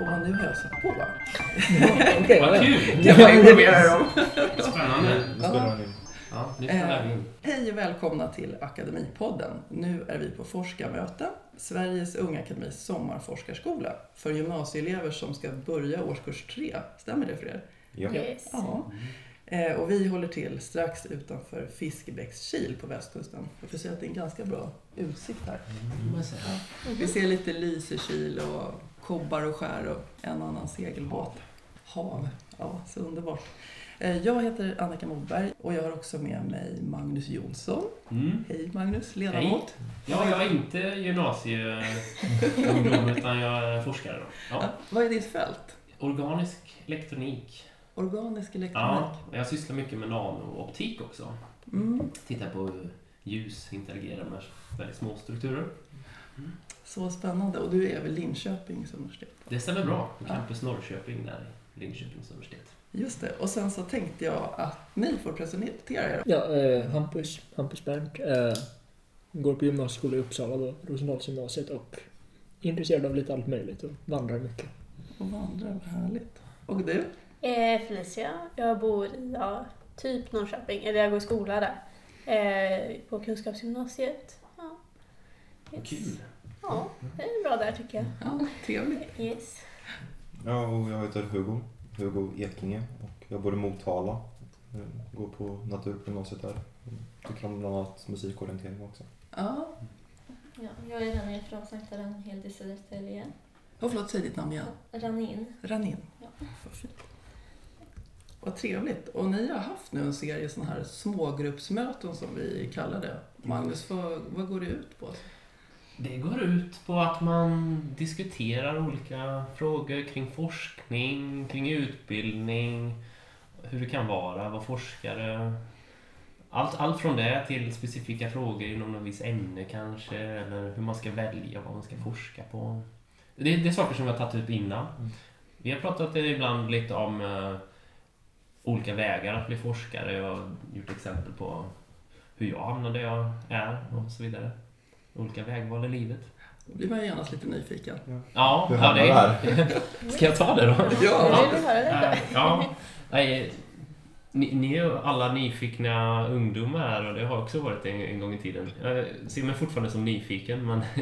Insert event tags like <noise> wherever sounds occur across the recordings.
Och nu har jag satt på. <laughs> Okej, Vad ja. kul! <laughs> Det var informerar om. Spännande. Nu spelar han in. Ja, nu spelar Eh, in. hej och välkomna till Akademipodden. Nu är vi på forskarmöte, Sveriges Unga Akademis sommarforskarskola för gymnasieelever som ska börja årskurs 3. Stämmer det för er? Ja. Yes. Ja. Eh, och vi håller till strax utanför Fiskebäckskil på västkusten. Jag får säga att det är en ganska bra utsikt här. Vi ser lite Lysekil och kobbar och skär och en annan segelbåt. Hav. Ja, så underbart. Eh, Jag heter Annika Moberg och jag har också med mig Magnus Jonsson. Mm. Hej Magnus, ledamot. Ja, jag är inte gymnasieungdom <laughs> utan jag är forskare. Då. Ja. Ja. Vad är ditt fält? Organisk elektronik. Organisk elektronik. Ja, jag sysslar mycket med nanooptik också. Mm. Tittar på hur ljus interagerar med väldigt små strukturer. Så spännande. Och du är väl Linköpings universitet? Det stämmer bra. På. Campus Norrköping där Linköpings universitet. Just det. Och sen så tänkte jag att ni får presentera er. Ja, eh, Hampus, Hampus Bernt. Eh, går på gymnasieskola i Uppsala då, Rosendalsgymnasiet och är intresserad av lite allt möjligt och vandrar mycket. Och vandrar, vad härligt. Och du? Eh, Felicia, jag bor i ja, typ Norrköping, eller jag går i skola där. Eh, på Kunskapsgymnasiet. Ja. Yes. Kul! Ja, det är bra där tycker jag. Ja, trevligt. Yes. ja, och jag heter Hugo. Hugo Ekinge och jag bor i Motala. Jag Går på naturgymnasiet där. Tycker om bland annat musikorientering också. Ja. Ja, jag är Rani från Sankta Ragnhild i Södertälje. Och förlåt, säg ditt namn igen. Ranin. Ranin. Ja. Vad fint. Vad trevligt. Och ni har haft nu en serie sådana här smågruppsmöten som vi kallar det. Magnus, vad, vad går det ut på? Det går ut på att man diskuterar olika frågor kring forskning, kring utbildning, hur det kan vara att vara forskare. Allt, allt från det till specifika frågor inom något visst ämne kanske, eller hur man ska välja vad man ska forska på. Det, det är saker som vi har tagit upp innan. Vi har pratat ibland lite om eh, olika vägar att bli forskare och gjort exempel på hur jag hamnade där jag är och så vidare. Olika vägval i livet. Då blir man ju genast lite nyfiken. Ja, Hur ja hamnar det är... här? <laughs> Ska jag ta det då? Ja, Jag vill höra Eh, lite. Ja. Nej, ni, ni är ju alla nyfikna ungdomar här och det har också varit en, en gång i tiden. Jag ser mig fortfarande som nyfiken men <laughs>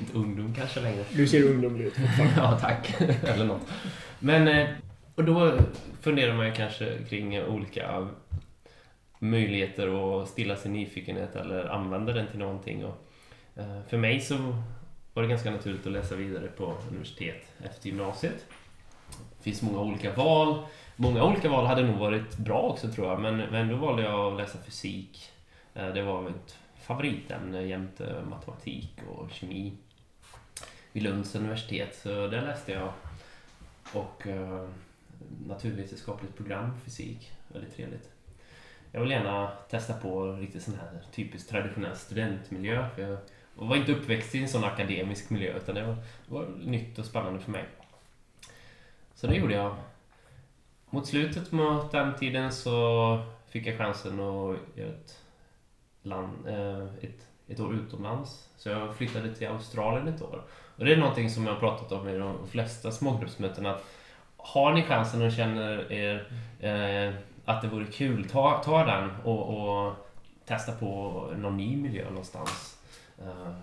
inte ungdom kanske längre. Du ser ungdomlig ut. <laughs> Ja, tack. Eller något. Men, eh, och då funderar man ju kanske kring olika möjligheter att stilla sin nyfikenhet eller använda den till någonting. Och, eh, Eh, för mig så var det ganska naturligt att läsa vidare på universitet efter gymnasiet. Det finns många olika val. Många olika val hade nog varit bra också tror jag, men, men då valde jag att läsa fysik. Eh, det var mitt favoritämne jämte matematik och kemi vid Lunds universitet. Så där läste jag. Och eh, naturvetenskapligt program fysik. Väldigt trevligt. Jag vill gärna testa på riktigt sån här typiskt traditionell studentmiljö. För jag var inte uppväxt i en sån akademisk miljö utan det var, det var nytt och spännande för mig. Så det gjorde jag. Mot slutet mot den tiden så fick jag chansen att göra ett, land, eh, ett, ett år utomlands. Så jag flyttade till Australien ett år. Och det är någonting som jag har pratat om i de flesta smågruppsmöten att har ni chansen och känner er eh, att det vore kul, ta, ta den och, och testa på någon ny miljö någonstans. Eh,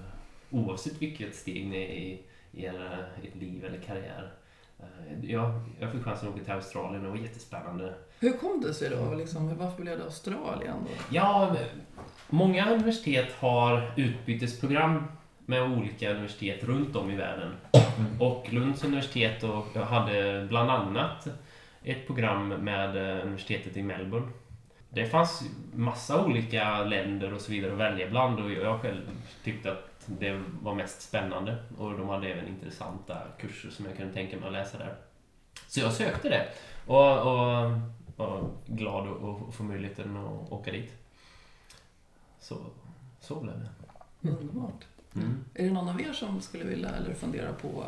oavsett vilket steg ni är i, i er, ert liv eller karriär. Eh, jag, jag fick chansen att åka till Australien och det var jättespännande. Hur kom det sig då? Liksom, varför blev det Australien då? Ja, många universitet har utbytesprogram med olika universitet runt om i världen. Och Lunds universitet och jag hade bland annat ett program med eh, universitetet i Melbourne. Det fanns massa olika länder och så vidare att välja bland och jag själv tyckte att det var mest spännande och de hade även intressanta kurser som jag kunde tänka mig att läsa där. Så jag sökte det och, och var glad att att få möjligheten att åka dit. Så, så blev det. Underbart. Mm. Är det någon av er som skulle vilja eller fundera på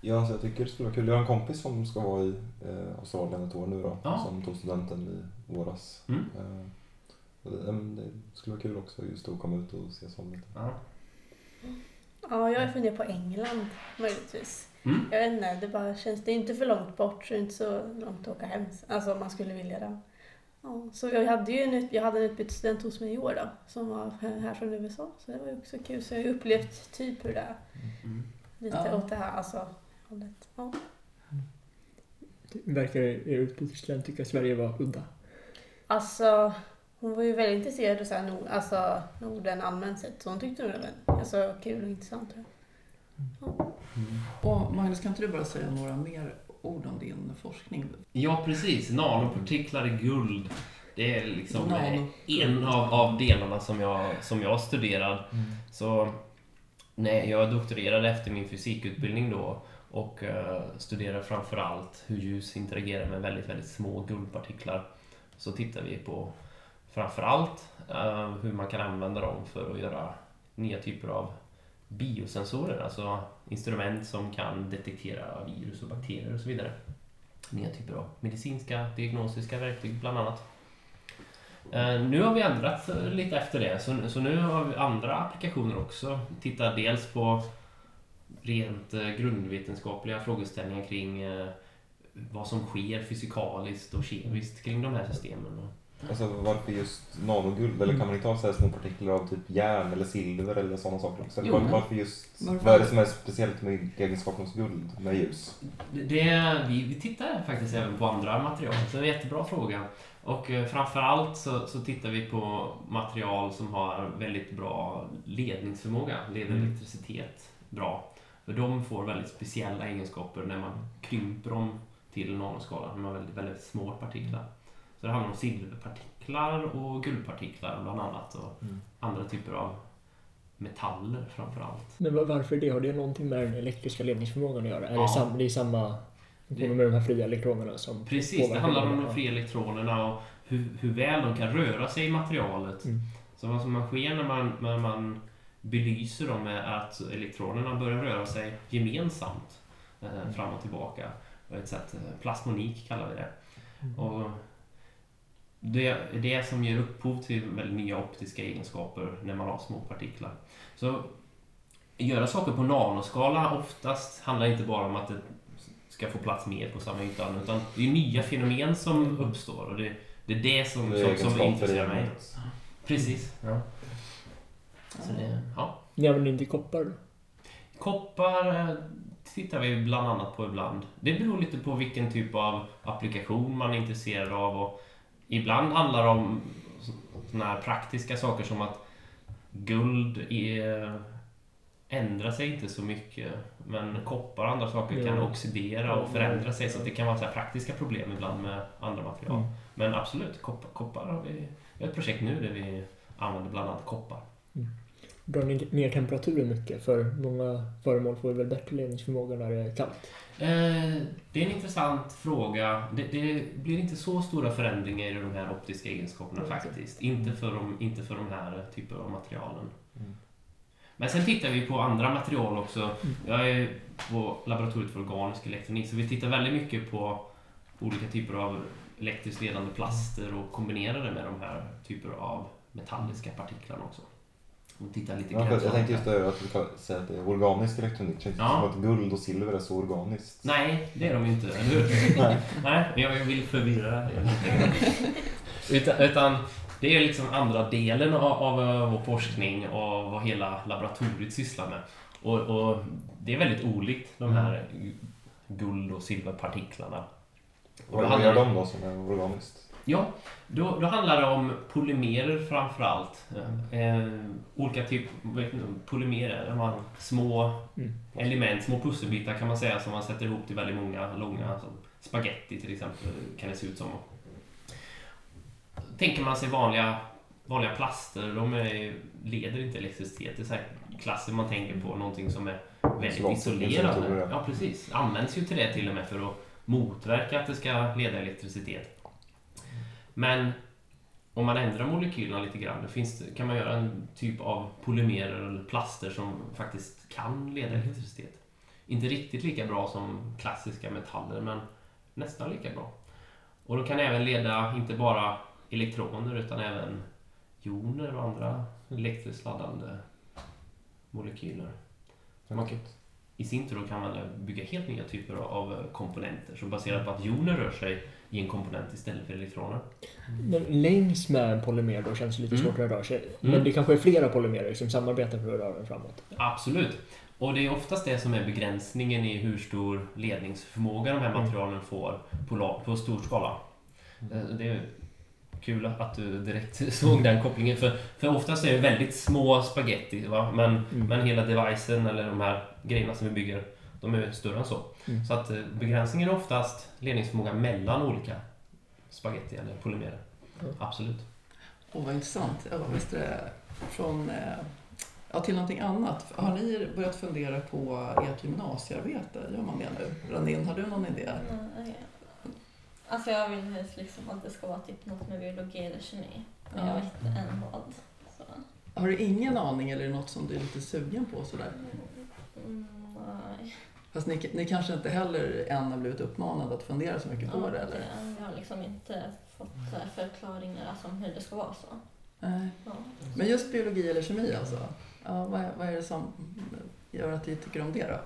Ja, alltså jag tycker det skulle vara kul. Jag har en kompis som ska vara i eh, Australien ett år nu då. Ja. Som tog studenten i våras. Mm. Eh, det, det skulle vara kul också just att komma ut och se sånt lite. Ja. Ja, jag funderar på England möjligtvis. Mm. Jag vet inte, det bara känns... Det är inte för långt bort, så det är inte så långt att åka hem. Alltså om man skulle vilja det. Ja, så jag hade ju en, ut- jag hade en utbytesstudent hos mig i år då, som var här från USA. Så det var ju också kul. Så jag har upplevt typ hur det är. Mm. Lite Ja. åt det här alltså, hållet. Ja. Verkar er utbytesstudent tycka Sverige var udda? Alltså, hon var ju väldigt intresserad av så här, nord, alltså, Norden allmänt sett. Så hon tyckte nog det var alltså, kul och intressant. tror jag. Och Magnus, kan inte du bara säga några mer ord om din forskning? Ja, precis. Nanopartiklar i guld. Det är liksom Nano. en av, av delarna som jag, som jag studerar. Så nej, jag doktorerade efter min fysikutbildning då och uh, studerar framförallt hur ljus interagerar med väldigt, väldigt små guldpartiklar. Så tittar vi på framförallt uh, hur man kan använda dem för att göra nya typer av biosensorer, alltså instrument som kan detektera virus och bakterier och så vidare. Nya typer av medicinska diagnostiska verktyg bland annat. Eh, nu har vi ändrat lite efter det, så, så nu har vi andra applikationer också. Tittar dels på rent eh, grundvetenskapliga frågeställningar kring eh, vad som sker fysikaliskt och kemiskt kring de här systemen. Alltså varför just nanoguld? Eller kan man inte ha så här små partiklar av typ järn eller silver eller sådana saker också? Eller Jo. var- varför just, Varför? vad är det som är speciellt med egenskapen hos guld med ljus? Det, det, vi, vi tittar faktiskt även på andra material, så det är en jättebra fråga. Och eh, framförallt så, så tittar vi på material som har väldigt bra ledningsförmåga, leder Mm. elektricitet bra. För de får väldigt speciella egenskaper när man krymper dem till nanoskala, de har väldigt, väldigt små partiklar. Så det handlar om silverpartiklar och guldpartiklar bland annat och Mm. andra typer av metaller framförallt. Men va- varför det? Har det någonting med den elektriska ledningsförmågan att göra? Är Ja. det, sam, det är samma funktioner med de här fria elektronerna som Precis, det handlar om de fria elektronerna och hur, hur väl de kan röra sig i materialet. Mm. Så vad som sker när man, när man belyser dem är att elektronerna börjar röra sig gemensamt eh, fram och tillbaka. På ett sätt, eh, plasmonik kallar vi det. Mm. Och det är det som ger upphov till väldigt nya optiska egenskaper när man har små partiklar. Så göra saker på nanoskala oftast handlar inte bara om att det ska få plats mer på samma yta utan det är nya fenomen som uppstår och det, det är det som, Det är som, som intresserar mig. Precis. Ja. Så det, ja. Ni använder inte koppar då? Koppar eh, tittar vi bland annat på ibland. Det beror lite på vilken typ av applikation man är intresserad av. Och ibland handlar det om såna praktiska saker som att guld är, ändrar sig inte så mycket. Men koppar och andra saker kan Ja. oxidera och förändra sig. Så det kan vara så praktiska problem ibland med andra material. Mm. Men absolut, koppar, koppar har vi, vi har ett projekt nu där vi använder bland annat koppar. Drar ner temperaturen mycket? För många föremål får väl bättre ledningsförmåga när det är kallt? Eh, det är en intressant fråga. Det, det blir inte så stora förändringar i de här optiska egenskaperna Okej. faktiskt. Inte för, de, inte för de här typerna av materialen. Mm. Men sen tittar vi på andra material också. Mm. Jag är på laboratoriet för organisk elektronik så vi tittar väldigt mycket på olika typer av elektriskt ledande plaster och kombinerar det med de här typer av metalliska partiklarna också. Och tittar lite Ja, för jag tänkte just det, att du kan säga att det är organisk elektronik. Det känns Ja. som att guld och silver är så organiskt. Nej, det är de inte, eller hur? <laughs> Nej. Nej, jag vill förvirra grann. <laughs> utan, utan det är liksom andra delen av, av eh, vår forskning och vad hela laboratoriet sysslar med. Och, och det är väldigt olikt de här guld och silverpartiklarna. Och Vad gör det- de då som är organiskt? Ja, då, då handlar det om polymerer framför allt. Eh, olika typer polymerer, de har små Mm. element, små pusselbitar kan man säga som man sätter ihop till väldigt många långa, som spaghetti till exempel kan det se ut som. Tänker man sig vanliga, vanliga plaster, de är, leder inte elektricitet. Det är så här klasser man tänker på, någonting som är väldigt Isolat- isolerande. Ja, precis. Används ju till det till och med för att motverka att det ska leda elektricitet. Men om man ändrar molekylerna lite grann, då finns kan man göra en typ av polymerer eller plaster som faktiskt kan leda elektricitet. Inte riktigt lika bra som klassiska metaller, men nästan lika bra. Och de kan även leda inte bara elektroner utan även joner och andra elektriskt laddande molekyler. Man I sin tur då kan man bygga helt nya typer av komponenter som baserat på att joner rör sig i en komponent istället för elektroner. Men längs med en polymer då känns det lite Mm. svårt att röra sig. Mm. Men det kanske är flera polymerer som samarbetar för att röra den framåt. Absolut. Och det är oftast det som är begränsningen i hur stor ledningsförmåga de här Mm. materialen får på, på stor skala. Eh, Det är kul att du direkt <laughs> såg den kopplingen. För, för oftast är det väldigt små spaghetti. Va? Men, Mm. men hela devicen eller de här grejerna som vi bygger, de är större än så. Mm. Så att eh, begränsningen är oftast ledningsförmåga mellan olika spaghetti eller polymerer. Mm. Absolut. Åh, vad intressant. Ja, visst är det från, eh, ja, till någonting annat. Har ni börjat fundera på ert gymnasiearbete? Gör man det nu? Ranin, har du någon idé? Nej. Alltså jag vill helst liksom att det ska vara typ något med biologi eller kemi. Men jag Ja. vet inte än vad. Så. Har du ingen aning eller är det något som du är lite sugen på? Sådär? Mm, nej. Fast ni, ni kanske inte heller än har blivit uppmanade att fundera så mycket på det? Eller? Jag har liksom inte fått så här förklaringar alltså, om hur det ska vara så. Nej. Ja. Men just biologi eller kemi alltså? Ja, vad, är, vad är det som gör att du tycker om det då?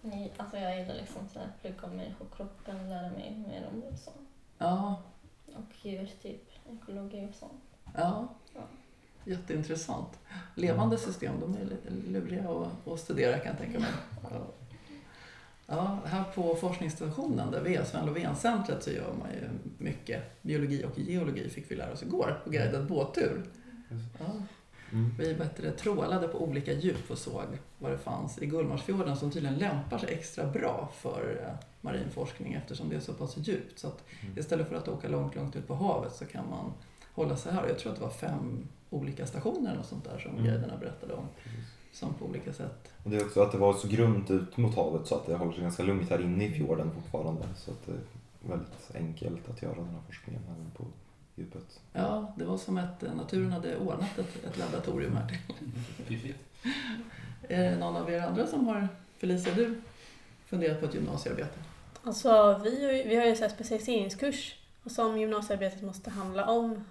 Nej, alltså jag gillar liksom här, plugga om människokroppen, lära mig mer om det och så. Ja, Och djur, typ ekologi och så. ja. Ja. Jätteintressant. Levande system, de är lite luriga att, att studera kan jag tänka mig. Ja. Här på forskningsstationen där vi är, Sven Lovén-centret, så gör man ju mycket biologi och geologi fick vi lära oss igår på guidad båttur. Ja. Mm. Vi bättre trålade på olika djup och såg vad det fanns i Gullmarsfjorden som tydligen lämpar sig extra bra för eh, marin forskning eftersom det är så pass djupt. Så att Mm. istället för att åka långt, långt ut på havet så kan man hålla sig här. Jag tror att det var fem olika stationer och sånt där som Mm. guiderna berättade om. Precis. Som på olika sätt. Och det är också att det var så grunt ut mot havet så att det håller sig ganska lugnt här inne i fjorden fortfarande. Så att det är väldigt enkelt att göra den här forskningen även på djupet. Ja, det var som att naturen hade ordnat ett, ett laboratorium här till. Fiffigt. Är det någon av er andra som har, Felicia, du funderat på ett gymnasiearbete? Alltså vi vi har ju en specialiseringskurs som gymnasiearbetet måste handla om.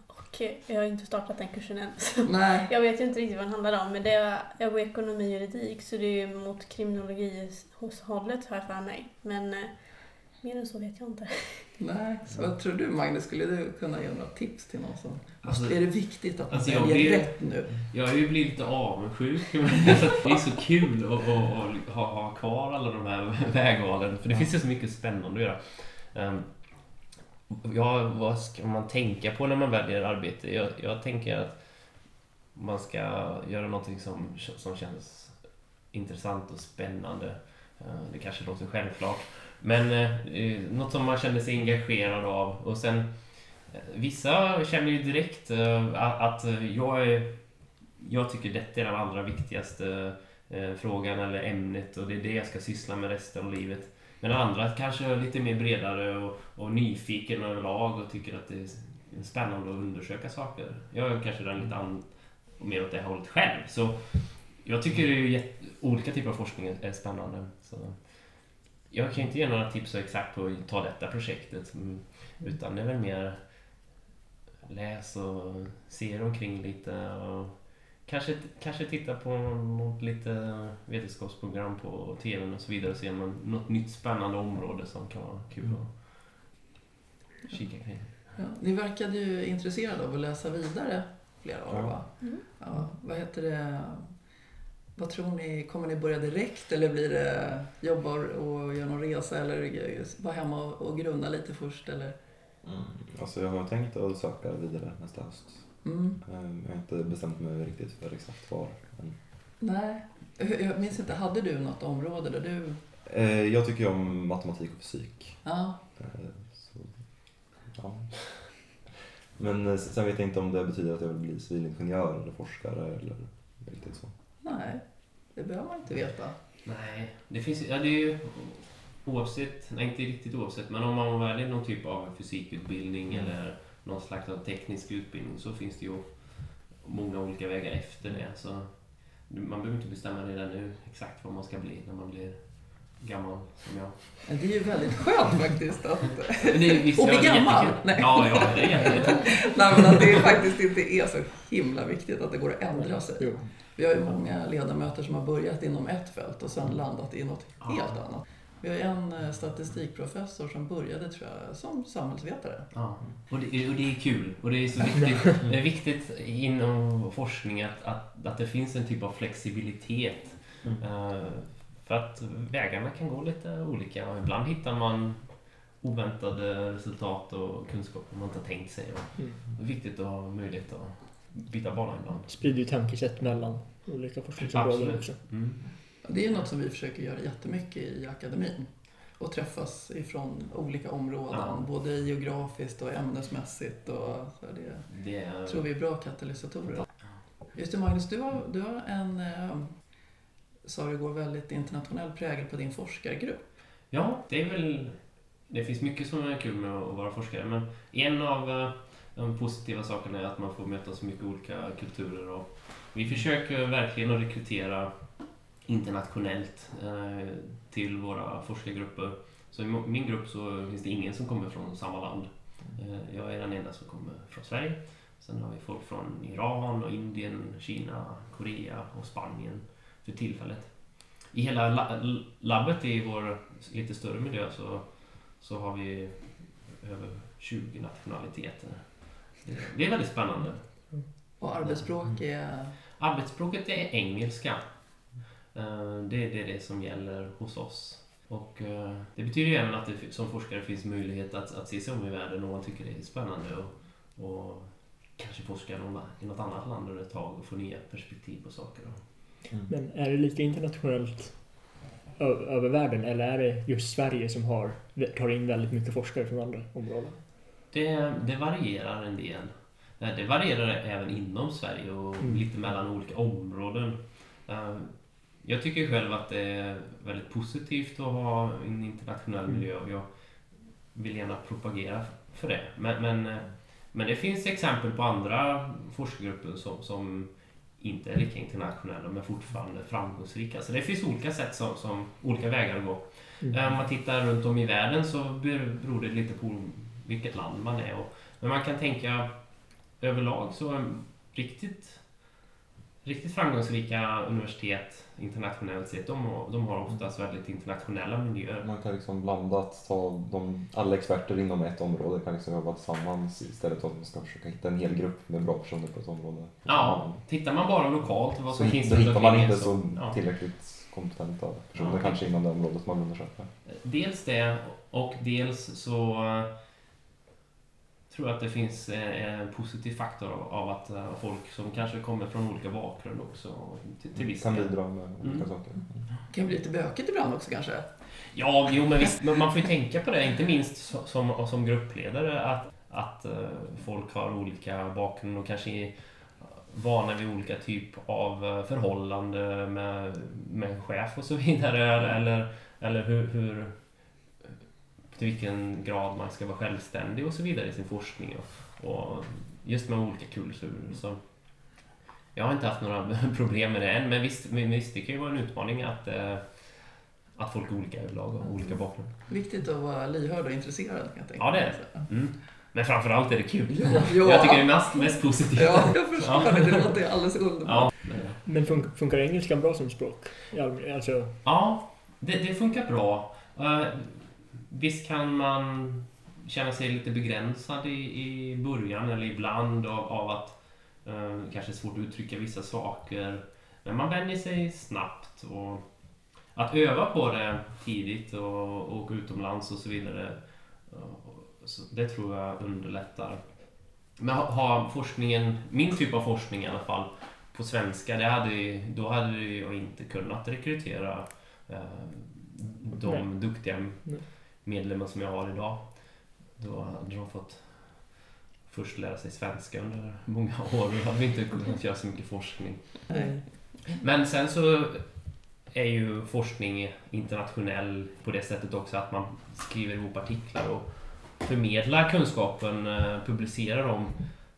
Jag har inte startat den kursen än. <laughs> Nej. jag vet ju inte riktigt vad den handlar om. Men det är, jag går ekonomi och juridik så det är ju mot kriminologi hos hållet har jag för mig. Men eh, mer än så vet jag inte. <laughs> Nej. Så vad tror du Magnus, skulle du kunna ge några tips till någon som... Alltså, är det viktigt att man alltså, väljer blir- rätt nu? Jag har ju blivit lite avundsjuk. Alltså, <laughs> det är så kul att, att, att ha, ha kvar alla de här vägvalen. För det finns ju så mycket spännande att göra. Ja, vad ska man tänka på när man väljer arbete? Jag, jag tänker att man ska göra någonting som, som känns intressant och spännande. Eh, det kanske låter självklart. Men eh, något som man känner sig engagerad av. Och sen eh, Vissa känner ju direkt eh, att, jag är jag tycker detta är den allra viktigaste eh, frågan eller ämnet och det är det jag ska syssla med resten av livet. Men andra kanske är lite mer bredare och, och nyfiken överlag och tycker att det är spännande att undersöka saker. Jag är kanske den lite an, mer åt det hållet själv. Så jag tycker det är olika typer av forskning är- spännande. Så jag kan inte ge några tips så exakt på att ta detta projektet. Utan det är väl mer läs och se er omkring lite. Och kanske, kanske titta på något lite vetenskapsprogram på TVn och så vidare och se om man, något nytt spännande område som kan vara kul att kika kring. Ja, ni verkade ju intresserade av att läsa vidare, flera er Ja. va? Mm. Ja, vad heter det? Vad tror ni, kommer ni börja direkt eller blir det jobba och göra någon resa eller vara hemma och, grunna lite först eller? Alltså jag har tänkt att söka vidare nästa höst. Mm. Eh, Jag har inte bestämt mig riktigt för exakt var. Men, Nej. Jag minns inte, hade du något område där du... eh, jag tycker om matematik och fysik. Ja, Eh, Så, ja. <laughs> Men eh, sen vet jag inte om det betyder att jag vill bli civilingenjör eller forskare eller riktigt så. nej. Det behöver man inte veta. Nej, det finns ja, det är ju oavsett, nej inte riktigt oavsett, men om man väljer någon typ av fysikutbildning Mm. eller någon slags av teknisk utbildning så finns det ju många olika vägar efter det. Så man behöver inte bestämma redan nu exakt vad man ska bli när man blir gammal som jag. Det är ju väldigt skönt faktiskt att, <laughs> Men det är, visst, Och bli gammal. Nej. Ja, ja, det är <laughs> nej, men att det faktiskt inte är så himla viktigt att det går att ändra sig. Jo. Vi har ju många ledamöter som har börjat inom ett fält och sen landat i något Ja. helt annat. Vi har en eh, statistikprofessor som började tror jag, som samhällsvetare. Ja. Och, det, och det är kul. Och det är så viktigt, <laughs> det är viktigt inom forskning att, att, att det finns en typ av flexibilitet. Mm. Eh, för att vägarna kan gå lite olika. Och ibland hittar man oväntade resultat och kunskaper man inte har tänkt sig. Och Mm. det är viktigt att ha möjlighet att byta bana ibland. Sprider ju tankesätt mellan olika forskningsområden Absolut. också. Mm. Det är något som vi försöker göra jättemycket i akademin. Och träffas ifrån olika områden, Ja. både geografiskt och ämnesmässigt. Och så det Det är... tror vi är bra katalysatorer. Just det Magnus, du har, du har en, eh, sa du igår, väldigt internationell prägel på din forskargrupp. Ja, det är väl... Det finns mycket som är kul med att vara forskare, men en av eh, de positiva sakerna är att man får möta så mycket olika kulturer. Och vi försöker verkligen att rekrytera internationellt eh, till våra forskargrupper. Så i min grupp så finns det ingen som kommer från samma land. Eh, jag är den enda som kommer från Sverige. Sen har vi folk från Iran, och Indien, Kina, Korea och Spanien för tillfället. I hela la- labbet i vår lite större miljö så, så har vi över 20 nationaliteter. Det, det är väldigt spännande. Och arbetsspråk är... Arbetsspråket är engelska. Eh, Det är det, som gäller hos oss. Och eh, det betyder ju även att det som forskare finns möjlighet att, att se sig om i världen om man tycker det är spännande och, och kanske forska någon- i något annat land under ett tag och få nya perspektiv på saker. Men är det lika internationellt över världen eller är det just Sverige som har, tar in väldigt mycket forskare från andra områden? Det, det varierar en del. Eh, Det varierar även inom Sverige och Mm. lite mellan olika områden. Jag tycker själv att det är väldigt positivt att ha en internationell Mm. miljö och jag vill gärna propagera för det. Men, men, eh, men det finns exempel på andra forskargrupper som, som inte är lika internationella men fortfarande framgångsrika. Så det finns olika sätt som, som olika vägar att gå. Mm. Eh, Om man tittar runt om i världen så ber- beror det lite på vilket land man är. Och, men man kan tänka överlag så är riktigt, riktigt framgångsrika universitet internationellt sett, de, har- de har oftast väldigt internationella miljöer. Man kan liksom blandat ta de, alla experter inom ett område kan liksom jobba tillsammans istället för att man ska försöka hitta en hel grupp med bra personer på ett område. Ja, tittar man bara lokalt vad Så som finns då hittar man inte så ja. tillräckligt kompetenta personer Ja. kanske inom det området man undersöker. Dels det och dels så tror jag att det finns eh, en positiv faktor av, att eh, folk som kanske kommer från olika bakgrund också till, till viss kan bidra med olika Mm. saker. Det kan bli lite bökigt ibland också kanske. Ja, jo men visst. Men man får ju tänka på det, inte minst so- som, som gruppledare, att, att eh, folk har olika bakgrund och kanske är vana vid olika typ av förhållande med, med en chef och så vidare. Eller, eller hur, hur, till vilken grad man ska vara självständig och så vidare i sin forskning. Och, och just med olika kulturer. Så jag har inte haft några <laughs> problem med det än, men visst, men visst det kan ju vara en utmaning att eh, att folk är olika överlag och olika bakgrund. Viktigt att vara lyhörd och intresserad kan jag tänka Ja, det är mig. Mm. Men framförallt är det kul. Ja, Jag tycker det är mest, mest positivt. Ja, jag förstår det. Det låter alldeles underbart. Ja, Men fun- funkar engelskan bra som språk? Alltså, ja det, det funkar bra. Visst kan man känna sig lite begränsad i, i början eller ibland av, av att uh, kanske är svårt att uttrycka vissa saker. Men man vänjer sig snabbt och att öva på det tidigt och, åka utomlands och så vidare. eh, Så det tror jag underlättar. Men ha, ha forskningen, min typ av forskning i alla fall, på svenska, det hade, då hade jag inte kunnat rekrytera eh, de Nej. duktiga Nej. Medlemmar som jag har idag. Då hade de fått först lära sig svenska under många <laughs> år. Då hade vi inte kunnat göra så mycket forskning. Nej. Men sen så är ju forskning internationell på det sättet också att man skriver ihop artiklar och förmedlar kunskapen, eh, publicerar dem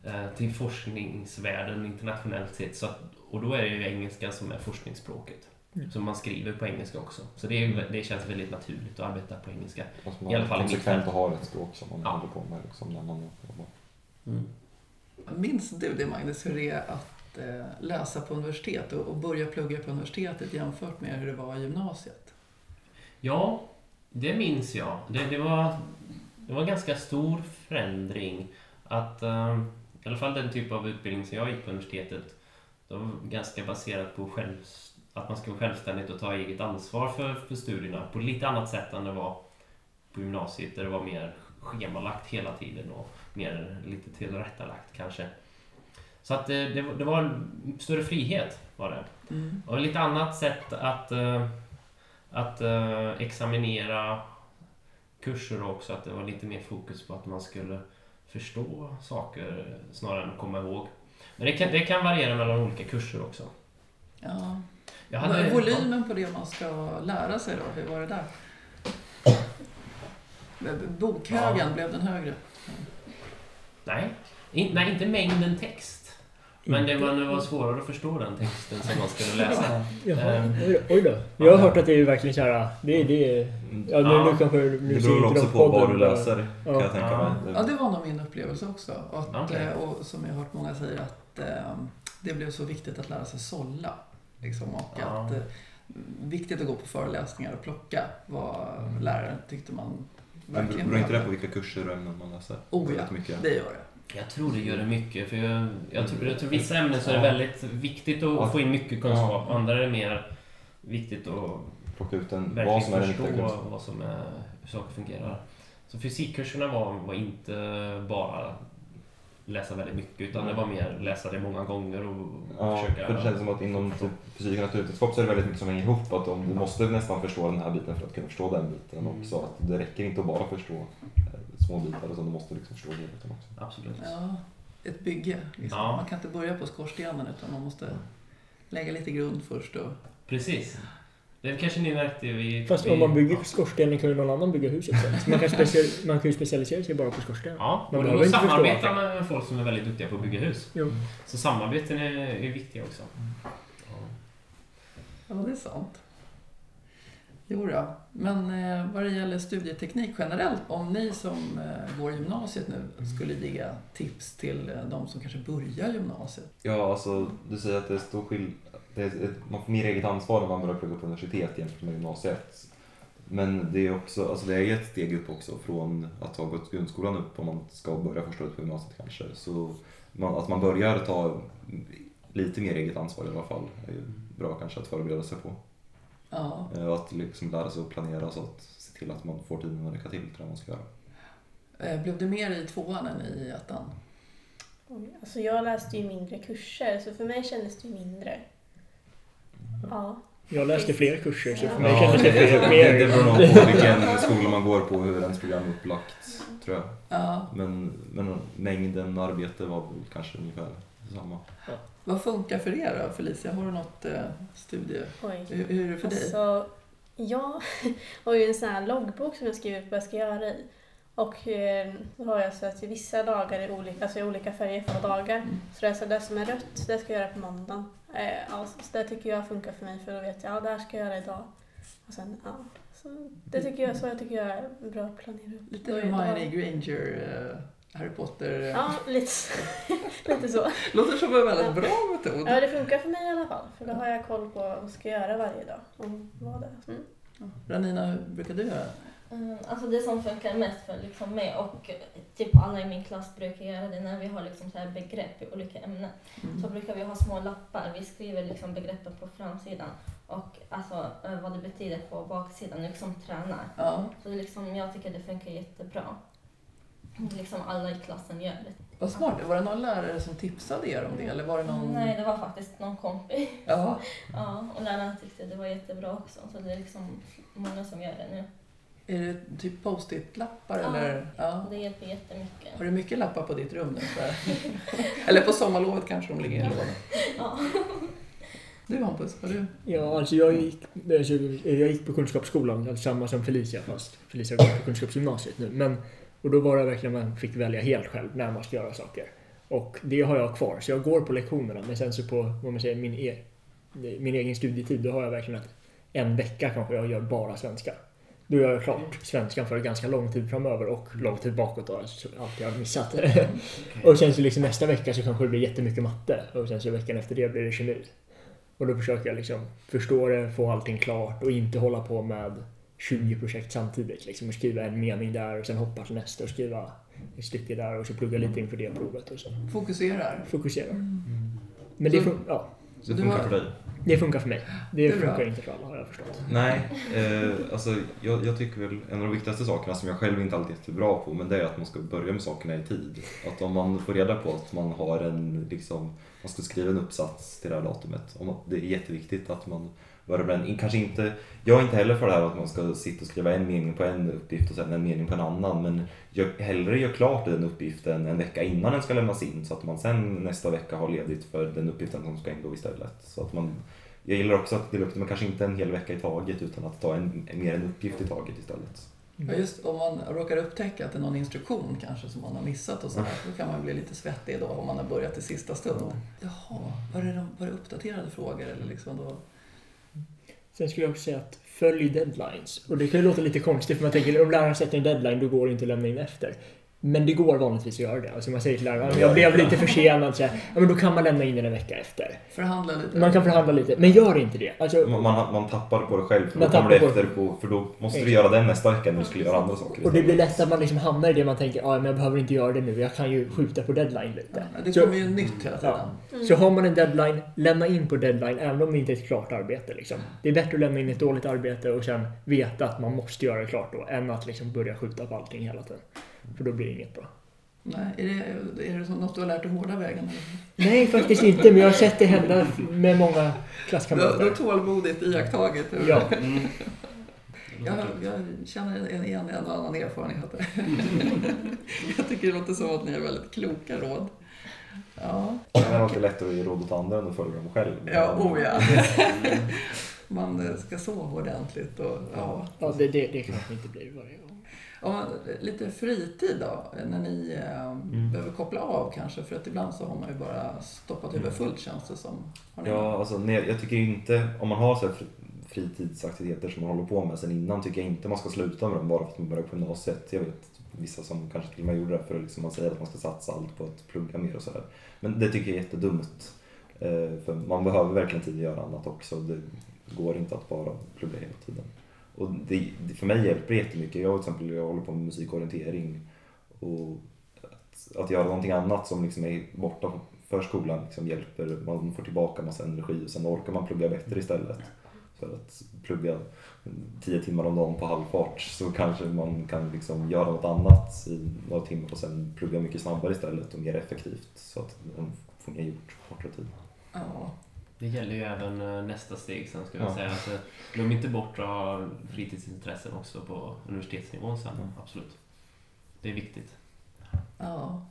eh, till forskningsvärlden internationellt sett. Så att, och då är det ju engelska som är forskningsspråket. Mm. Så man skriver på engelska också. Så det, är, det känns väldigt naturligt att arbeta på engelska. I alla fall i mitt konsekvent fält. att ha ett språk som man Ja. håller på med liksom, när man jobbar. Minns du det Magnus, hur det är att eh, läsa på universitet och, och börja plugga på universitetet jämfört med hur det var i gymnasiet? Ja, det minns jag. Det, det, var, det var en ganska stor förändring. Att, eh, I alla fall den typ av utbildning som jag gick på universitetet, det var ganska baserat på själv, att man ska vara självständig och ta eget ansvar för, för studierna på lite annat sätt än det var på gymnasiet där det var mer schemalagt hela tiden och mer lite tillrättalagt kanske. Så att det, det, var- det var en större frihet var det. Mm. Och lite annat sätt att, eh, att eh, examinera kurser också. Att det var lite mer fokus på att man skulle förstå saker snarare än komma ihåg. Men det kan, det kan variera mellan olika kurser också. Ja. Jag hade, Volymen på det man ska lära sig då, hur var det där? Bokhögen, Ja. blev den högre? Nej, in, nej, inte mängden text. Men det var, det var svårare att förstå den texten som man skulle läsa. Jaha, Ehm. oj. Oj då. Jag har hört att det är verkligen så här. Det, det är... Ja, nu, Ja. nu kanske nu Det beror också på vad du läser kan Ja. jag tänka Ja. mig. Ja, det var nog min upplevelse också. Att, Okej. eh, och som jag har hört många säga att eh, det blev så viktigt att lära sig sålla. Liksom, och Ja. att eh, viktigt att gå på föreläsningar och plocka vad läraren tyckte man Men verkligen beror inte det behövde. på vilka kurser och ämnen man läser? Oh, ja. Mycket. Det gör det. Jag tror det gör det mycket. För jag, jag, tror, jag tror vissa ämnen så är det väldigt viktigt att Ja. få in mycket kunskap. Ja. Andra är det mer viktigt att Plocka ut en, vad verkligen som är den förstå vad som är, hur saker fungerar. Så fysikkurserna var, var inte bara läsa väldigt mycket utan det var mer läsa det många gånger och Ja, försöka... för det känns som att inom typ fysik och naturvetenskap så är det väldigt mycket som hänger ihop. Att om, du måste nästan förstå den här biten för att kunna förstå den biten Mm. också. Att det räcker inte att bara förstå eh, små bitar utan du måste liksom förstå helheten också. Absolut. Ja, ett bygge. Liksom. Ja. Man kan inte börja på skorstenen utan man måste lägga lite grund först. Och... Precis. Det kanske ni märkte vid... Fast om man bygger skorstenen kan ju någon annan bygga huset sen. Så man kan, special, <laughs> man kan ju specialisera sig bara på skorsten. Ja, Man och då inte förstå samarbeta allting. med folk som är väldigt duktiga på att bygga hus. Jo. Så samarbeten är, är viktiga också. Ja. Ja, det är sant. Jo då. Men eh, vad det gäller studieteknik generellt, om ni som eh, går gymnasiet nu skulle ge tips till eh, de som kanske börjar gymnasiet? Ja, alltså du säger att det är stor skill- det är ett, Man får mer eget ansvar när man börjar plugga på universitet jämfört med gymnasiet. Men det är också, alltså det är ett steg upp också från att ha gått grundskolan upp om man ska börja första året på gymnasiet kanske. Så man, att man börjar ta lite mer eget ansvar i alla fall är ju bra kanske att förbereda sig på. Ja. Eh, Och att liksom lära sig att planera så att se till att man får tiden att räcka till till det man ska göra. Eh, Blev det mer i tvåan än i ettan? Alltså jag läste ju mindre kurser, så för mig kändes det mindre. Ja. Jag läste fler kurser så för Ja. mig kändes det det, fler, det, mer... det beror nog på vilken skola man går på, hur ens program är upplagt, tror jag. Ja. Men, men mängden arbete var väl kanske ungefär samma. Vad funkar för er då, Felicia? Har du något eh, studie... Oj. Hur, hur är det för dig? Alltså, jag <laughs> har ju en sån här loggbok som jag skriver upp vad jag ska göra i. Och eh, då har jag så att vissa dagar är olika, alltså olika färger för dagar. Mm. Så det är så det som är rött, det ska jag göra på måndagen. Eh, alltså, så det tycker jag funkar för mig för då vet jag, ja det här ska jag göra idag. Och sen, ja. Så det tycker jag, så jag tycker jag är bra att planera upp. Lite Hermione Granger, eh, Harry Potter. eh. Ja, lite, <laughs> lite så. Låter som en väldigt Ja. bra metod. Ja, det funkar för mig i alla fall. För då har jag koll på vad jag ska göra varje dag. Och vad det. Mm. Ranina, hur brukar du göra? Mm, Alltså det som funkar mest för liksom mig och typ alla i min klass brukar göra det när vi har liksom så här begrepp i olika ämnen. Mm. Så brukar vi ha små lappar. Vi skriver liksom begreppen på framsidan och alltså eh, vad det betyder på baksidan, liksom tränar. Ja. Så liksom, jag tycker det funkar jättebra. Liksom alla i klassen gör det. Vad smart. Var det någon lärare som tipsade er om det? Eller var det någon... Nej, det var faktiskt någon kompis. Ja. Ja, och läraren tyckte det var jättebra också. Så det är liksom många som gör det nu. Är det typ post-it-lappar Ja. eller? Ja. Det hjälper jättemycket. Har du mycket lappar på ditt rum nu? <laughs> Eller på sommarlovet kanske de ligger i en låda? <laughs> Ja. Du Hampus, har du? Ja, alltså jag gick, alltså, jag gick på Kunskapsskolan, alltså samma som Felicia fast Felicia går på Kunskapsgymnasiet nu. Men, och då var det verkligen man fick välja helt själv när man ska göra saker. Och det har jag kvar, så jag går på lektionerna men sen så på, vad man säger, min e min egen studietid, då har jag verkligen att en vecka kanske jag gör bara svenska. Då gör jag klart svenskan för ganska lång tid framöver och lång tid bakåt då, så allt jag har missat. <laughs> och sen så liksom nästa vecka så kanske det blir jättemycket matte och sen så veckan efter det blir det kemi. Och då försöker jag liksom förstå det, få allting klart och inte hålla på med 20 projekt samtidigt. Liksom, och skriva en mening där och sen hoppa till nästa och skriva ett stycke där och så plugga lite inför det provet och så. Fokuserar. Fokusera. Mm. Men det, Så- ja, Det funkar för dig? Det funkar för mig. Det, Det är bra. funkar inte för alla har jag förstått. Nej, eh, alltså jag, jag tycker väl en av de viktigaste sakerna som jag själv inte alltid är jättebra på, men det är att man ska börja med sakerna i tid. Att om man får reda på att man har en, liksom, man ska skriva en uppsats till det här datumet, om att det är jätteviktigt att man med den. Kanske inte, jag är inte heller för det här att man ska sitta och skriva en mening på en uppgift och sen en mening på en annan, men jag hellre gör klart den uppgiften en vecka innan den ska lämnas in så att man sen nästa vecka har ledigt för den uppgiften som ska ingå istället. Så att man jag gillar också att det, men kanske inte en hel vecka i taget utan att ta en, mer en uppgift i taget istället. Ja, just om man råkar upptäcka att det är någon instruktion kanske som man har missat och sådär, då kan man bli lite svettig då om man har börjat i sista stund. Jaha, var det, de- var det uppdaterade frågor eller liksom då? Sen skulle jag också säga att följ deadlines. Och det kan ju låta lite konstigt för man tänker om läraren sätter en deadline då går det inte att lämna in efter. Men det går vanligtvis att göra det. Alltså man säger till läraren "Ja, jag blev lite försenad. Så här, ja, men då kan man lämna in den en vecka efter. Förhandla lite? Man kan förhandla lite. Men gör inte det. Alltså, Man, man, man tappar på det själv för Man då kommer på efter på, för då måste du göra den nästa vecka när du skulle göra andra saker och det blir lätt att man liksom hamnar i det man tänker, ja men jag behöver inte göra det nu. Jag kan ju skjuta på deadline lite. Ja, det Så- kommer ju nytt hela tiden. Ja. Så har man en deadline, lämna in på deadline även om det inte är ett klart arbete. Liksom. Det är bättre att lämna in ett dåligt arbete och sen veta att man måste göra det klart då, än att liksom börja skjuta på allting hela tiden. För då blir det inget bra. Nej, är det, är det något du har lärt dig hårda vägen? Nej, faktiskt inte, men jag har sett det hända med många har- du klasskamrater. har tålmodigt iakttagit hur... Ja. Mm. Jag, jag känner en- igen en och annan erfarenhet. <laughs> jag tycker det låter som att ni har väldigt kloka råd. Ja, Det är alltid lättare att ge råd åt andra än att följa dem själv. ja oh ja. Man ska sova ordentligt och ja. Ja, det, det, det kanske inte blir varje gång. Ja, lite fritid då, när ni eh, behöver koppla av kanske? För att ibland så har man ju bara stoppat huvudet fullt känns det som. Ja, alltså, nej, jag tycker inte, om man har så här fri- fritidsaktiviteter som man håller på med sen innan tycker jag inte man ska sluta med dem bara för att man börjar på gymnasiet. Jag vet vissa som kanske till och med gjorde det för att liksom man säger att man ska satsa allt på att plugga mer och sådär. Men det tycker jag är jättedumt. Eh, För man behöver verkligen tid att göra annat också. Det går inte att bara plugga hela tiden. Och det, det, för mig hjälper det jättemycket. Jag till exempel jag håller på med musikorientering. Och att, att göra någonting annat som liksom är borta för skolan liksom hjälper. Man får tillbaka massa energi och sen orkar man plugga bättre istället. För att plugga tio timmar om dagen på halvfart så kanske man kan liksom göra något annat i några timmar och sen plugga mycket snabbare istället och mer effektivt så att man får mer gjort på kortare tid. Ja, det gäller ju även eh, nästa steg sen ska jag Ja. säga. Eh, glöm inte bort att ha fritidsintressen också på universitetsnivån sen. Mm. Absolut. Det är viktigt. ja.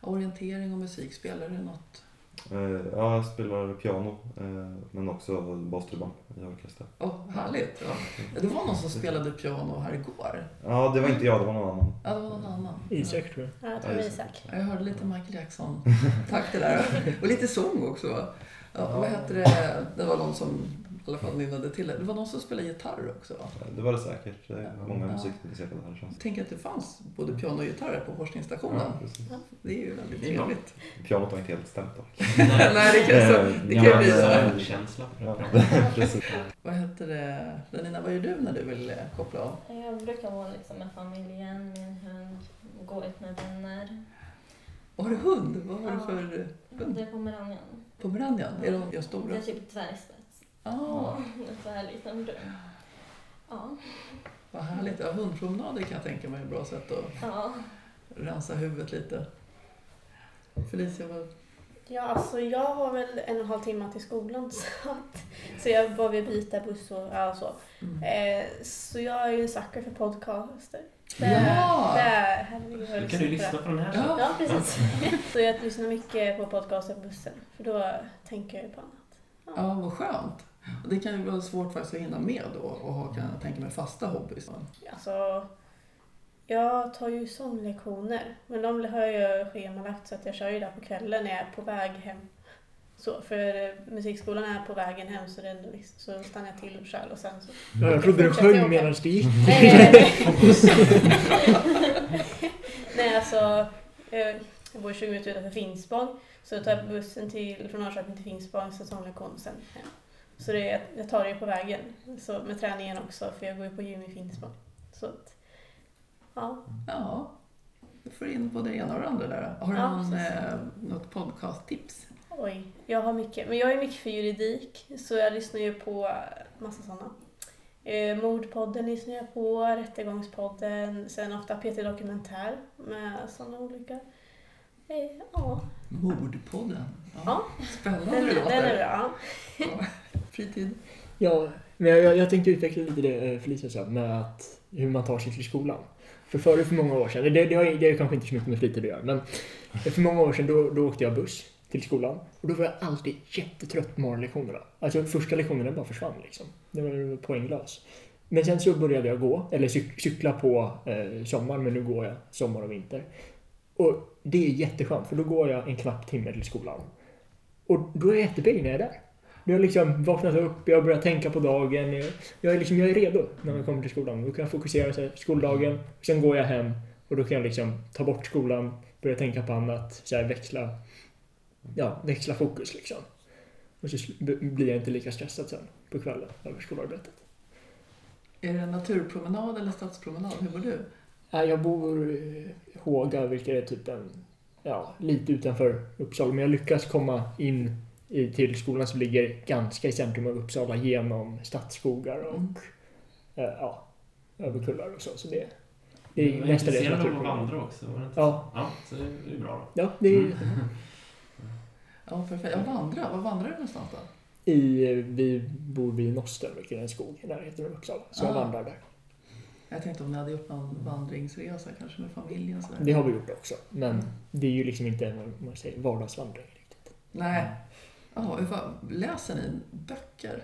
Orientering och musik, spelar det något? Eh, Ja, jag spelar piano eh, men också bastrumman i orkester. Åh, härligt! Ja. Det var någon som spelade piano här igår. Ja, det var inte jag, det var någon annan. Ja, det var någon annan. Isak tror jag. Ja, jag tror det är Isak. Ja, Jag hörde lite Michael Jackson. Tack det där. <laughs> Och lite sång också. Ja, vad hette det? Det var någon som i alla fall nynnade till det. Det var någon som spelade gitarr också. va? Det var det säkert. Det är många Ja. musikintresserade här känns Jag tänker att det fanns både piano och gitarr på forskningsstationen. Ja. Det är ju väldigt trevligt. Pianot var inte helt stämt dock. <laughs> Nej, det kan, så, det kan ju bli så. här. känsla. Ja, <laughs> precis. Vad heter det? Lenina, vad gör du när du vill eh, koppla av? Jag brukar vara liksom med familjen, med en hund, gå ut med vänner. Har du hund? Vad har du Ja. för hund? Det är pomeranian. Pomeranian? Är de Det stora? är typ dvärgspets. Ah, Ja, en så här liten brun. Ja. vad härligt. Ja, hundpromenader kan jag tänka mig är ett bra sätt att Ja. rensa huvudet lite. Felicia, vad... Ja, alltså jag har väl en och en halv timme till skolan <laughs> så, att, så jag bara vill byta buss och ja, så. Mm. Eh, så jag är ju en sucker för podcaster. Det, Ja! det är herregud kan du lyssna på den här Ja. Ja, precis. <laughs> så jag lyssnar mycket på podcaster på bussen för då tänker jag ju på annat. Ja, vad skönt. Och det kan ju vara svårt faktiskt att hinna med då och ha, kan jag tänka mig, fasta hobbys. Alltså, jag tar ju sånglektioner men de har jag ju schemalagt så att jag kör ju där på kvällen när jag är på väg hem. Så, för eh, musikskolan är på vägen hem så, det liksom, så stannar jag till själv och sen så... Ja, jag trodde du sjöng medan det gick. Nej, nej, nej. nej alltså, eh, jag bor 20 minuter utanför Finspång. Så jag tar bussen till, från Norrköping till Finspång, säsonglektion och sen hem. Så det är, jag tar det på vägen. Så med träningen också, för jag går ju på gym i Finspång. Så att, ja. Ja, du får in både det ena och det andra där. Har du Ja, någon, eh, något podcasttips? Oj, jag har mycket. Men jag är mycket för juridik, så jag lyssnar ju på massa sådana. Eh, Mordpodden lyssnar jag på, Rättegångspodden, sen ofta PT Dokumentär med sådana olika. Eh, ja, Mordpodden. Ja. Spännande den, det den låter. är bra. Ja. Fritid. Ja, men jag, jag, tänkte utveckla lite det eh, Felicia sa med att, hur man tar sig till skolan. För förr, för många år sedan, det, det, har, det har kanske inte så mycket med fritid att göra, men för många år sedan då, då åkte jag buss till skolan. Och då var jag alltid jättetrött på morgonlektionerna. Alltså första lektionerna bara försvann liksom. Det var poänglös. Men sen så började jag gå, eller cyk, cykla på eh, sommaren, men nu går jag sommar och vinter. Och det är jätteskönt, för då går jag en knapp timme till skolan. Och då är jag jättepigg när jag är där. Jag har liksom vaknat upp, jag börjar tänka på dagen. Jag, jag, är, liksom, jag är redo när jag kommer till skolan. Då kan jag fokusera på skoldagen. Sen går jag hem och då kan jag liksom ta bort skolan, börja tänka på annat, så här, växla, ja, växla fokus liksom. Och så blir jag inte lika stressad sen på kvällen över skolarbetet. Är det en naturpromenad eller stadspromenad? Hur bor du? Jag bor i Håga, vilket är typ en, ja, lite utanför Uppsala. Men jag lyckas komma in i, till skolan som ligger ganska i centrum av Uppsala genom stadsskogar och Mm. eh, ja, över kullar och så. Så det, det är Du var nästa del intresserad av att naturpromenad. vandra också, var det inte Ja. så? Ja, så det är ju bra då. Ja, det är Mm. <laughs> Ja, perfekt. Jag vandrar. Var vandrar du någonstans då? i, vi bor vid Nosten, vilket är en skog i närheten av Uppsala. Så jag Ah. vandrar där. Jag tänkte om ni hade gjort någon vandringsresa kanske med familjen sådär. Det har vi gjort också. Men Mm. det är ju liksom inte en vad man säger, vardagsvandring riktigt. Nej. Ja, hur fan- läser ni böcker?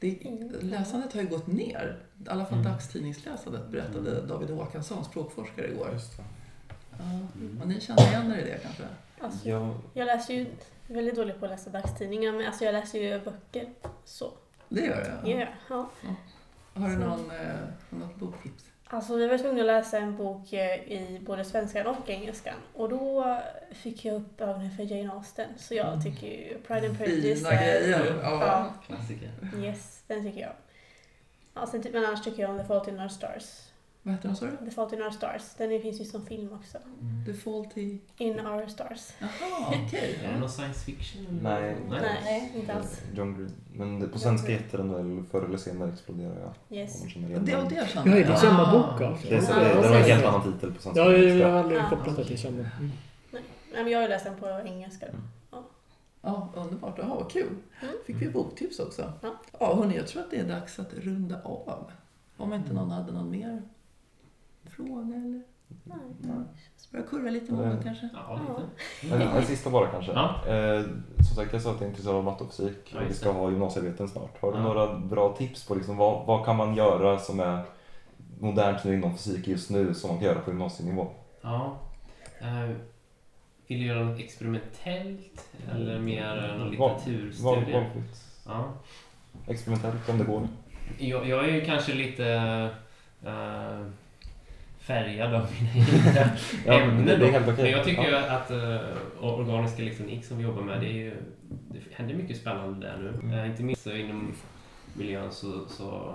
Det, läsandet har ju gått ner. I alla fall Mm. dagstidningsläsandet berättade David Håkansson, språkforskare, igår. Just det. Ja. Och ni känner igen er i det kanske? Alltså, Ja, jag läser ju jag är väldigt dålig på att läsa dagstidningar, men alltså jag läser ju böcker. Så, Det gör det? yeah. ja. Har du någon, eh, något boktips? Alltså vi var tvungna att läsa en bok eh, i både svenskan och engelskan. Och då fick jag upp ögonen för Jane Austen. Så jag tycker ju Pride and Prejudice Fina grejer. Ja. Ja. Klassiker. Yes, den tycker jag. Ja, sen, men annars tycker jag om The Fault in Our Stars. Vad heter den sa du? The Fault in Our Stars. Den finns ju som film också. The Faulty... In Our Stars. Jaha, <laughs> okej. Är det någon science fiction? eller? Nej. Nej, inte alls. John Green. Men det, på svenska heter den väl Förr eller senare exploderar jag. Yes. man känner Det, igen det, den. det känner Ja, jag. det är Ah. samma bok alltså? Det är, så- Ja, det, den har en ja. helt annan titel på svenska. Ja, jag, jag har Ja. aldrig Ja. kopplat det till samma. Mm. Nej, men jag har ju läst den på engelska. Ja, underbart. Jaha, vad kul. Mm. Fick vi boktips också. Ja. Ja, hörni, jag tror att det är dags att runda av. Om inte någon hade någon mer fråga eller? Nej. Börja kurra lite med Nej. kanske? Ja, lite. En, en sista bara kanske. Ja. Eh, som sagt, jag sa att jag är intresserad av matte och fysik Ja, och vi ska ha gymnasiearbeten snart. Har du Ja. några bra tips på liksom, vad, vad kan man göra som är modernt nu inom fysik just nu som man kan göra på gymnasienivå? Ja. Eh, vill du göra något experimentellt eller mer någon litteraturstudie? Val, valfritt. Ja. Experimentellt om det går. Jag, jag är ju kanske lite eh, färgad av mina egna <laughs> Ja, ämnen. det- det. Men jag tycker Ja. att uh, organisk elektronik som vi jobbar med, det, är ju, det händer mycket spännande där nu. Mm. Eh, inte minst inom miljön så, så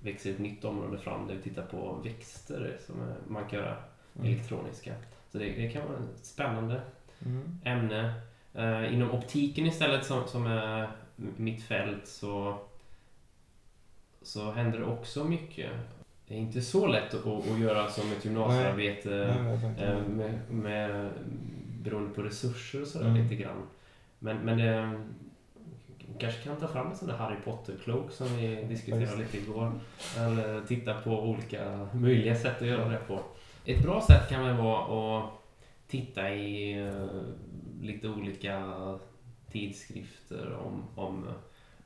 växer ett nytt område fram där vi tittar på växter som är, man kan göra Mm. elektroniska. Så det, det kan vara ett spännande Mm. ämne. Eh, inom optiken istället som, som är mitt fält så, så händer det också mycket. Det är inte så lätt att, att göra som ett gymnasiearbete Nej, eh, med, med, beroende på resurser och sådär Mm. lite grann. Men, men det kanske kan ta fram en sån där Harry Potter-cloak som vi diskuterade lite igår. Eller titta på olika möjliga sätt att göra det på. Ett bra sätt kan väl vara att titta i eh, lite olika tidskrifter om, om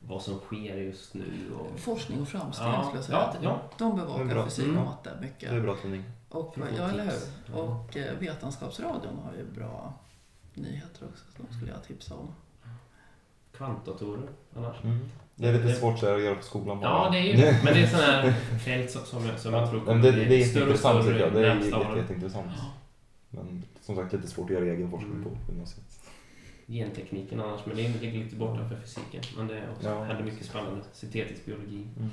vad som sker just nu. Och, Forskning och framsteg Ja, skulle jag säga. ja, ja. De bevakar bra. fysik Mm. och matte mycket. Det är bra tidning. Och, ja, eller hur? Och eh, Vetenskapsradion har ju bra nyheter också. Så de skulle jag tipsa om. kvantdatorer annars. Mm. Det är lite svårt att göra på skolan bara. Ja, det är ju <laughs> Men det är sådana här fält som, som, jag- som jag tror det, det är större och intressant större. Det är närmsta jätte, jätteintressant. Men som sagt lite svårt att göra egen forskning Mm. på gymnasiet. Gentekniken annars, men det ligger lite bortanför fysiken. Men det är också, Ja. händer mycket spännande. Syntetisk biologi. Mm.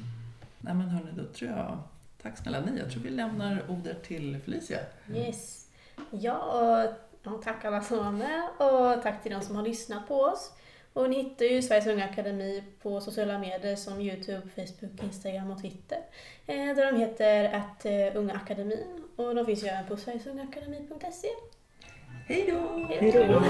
Nej men hörni, då tror jag... Tack snälla ni. Jag tror vi lämnar ordet till Felicia. Yes. Ja, och ja, tack alla som var med och tack till de som har lyssnat på oss. Och ni hittar ju Sveriges Unga Akademi på sociala medier som Youtube, Facebook, Instagram och Twitter. Eh, där de heter att eh, Unga Akademin. Och de finns ju även på sverigesungaakademi.se. Hej då! Hej då!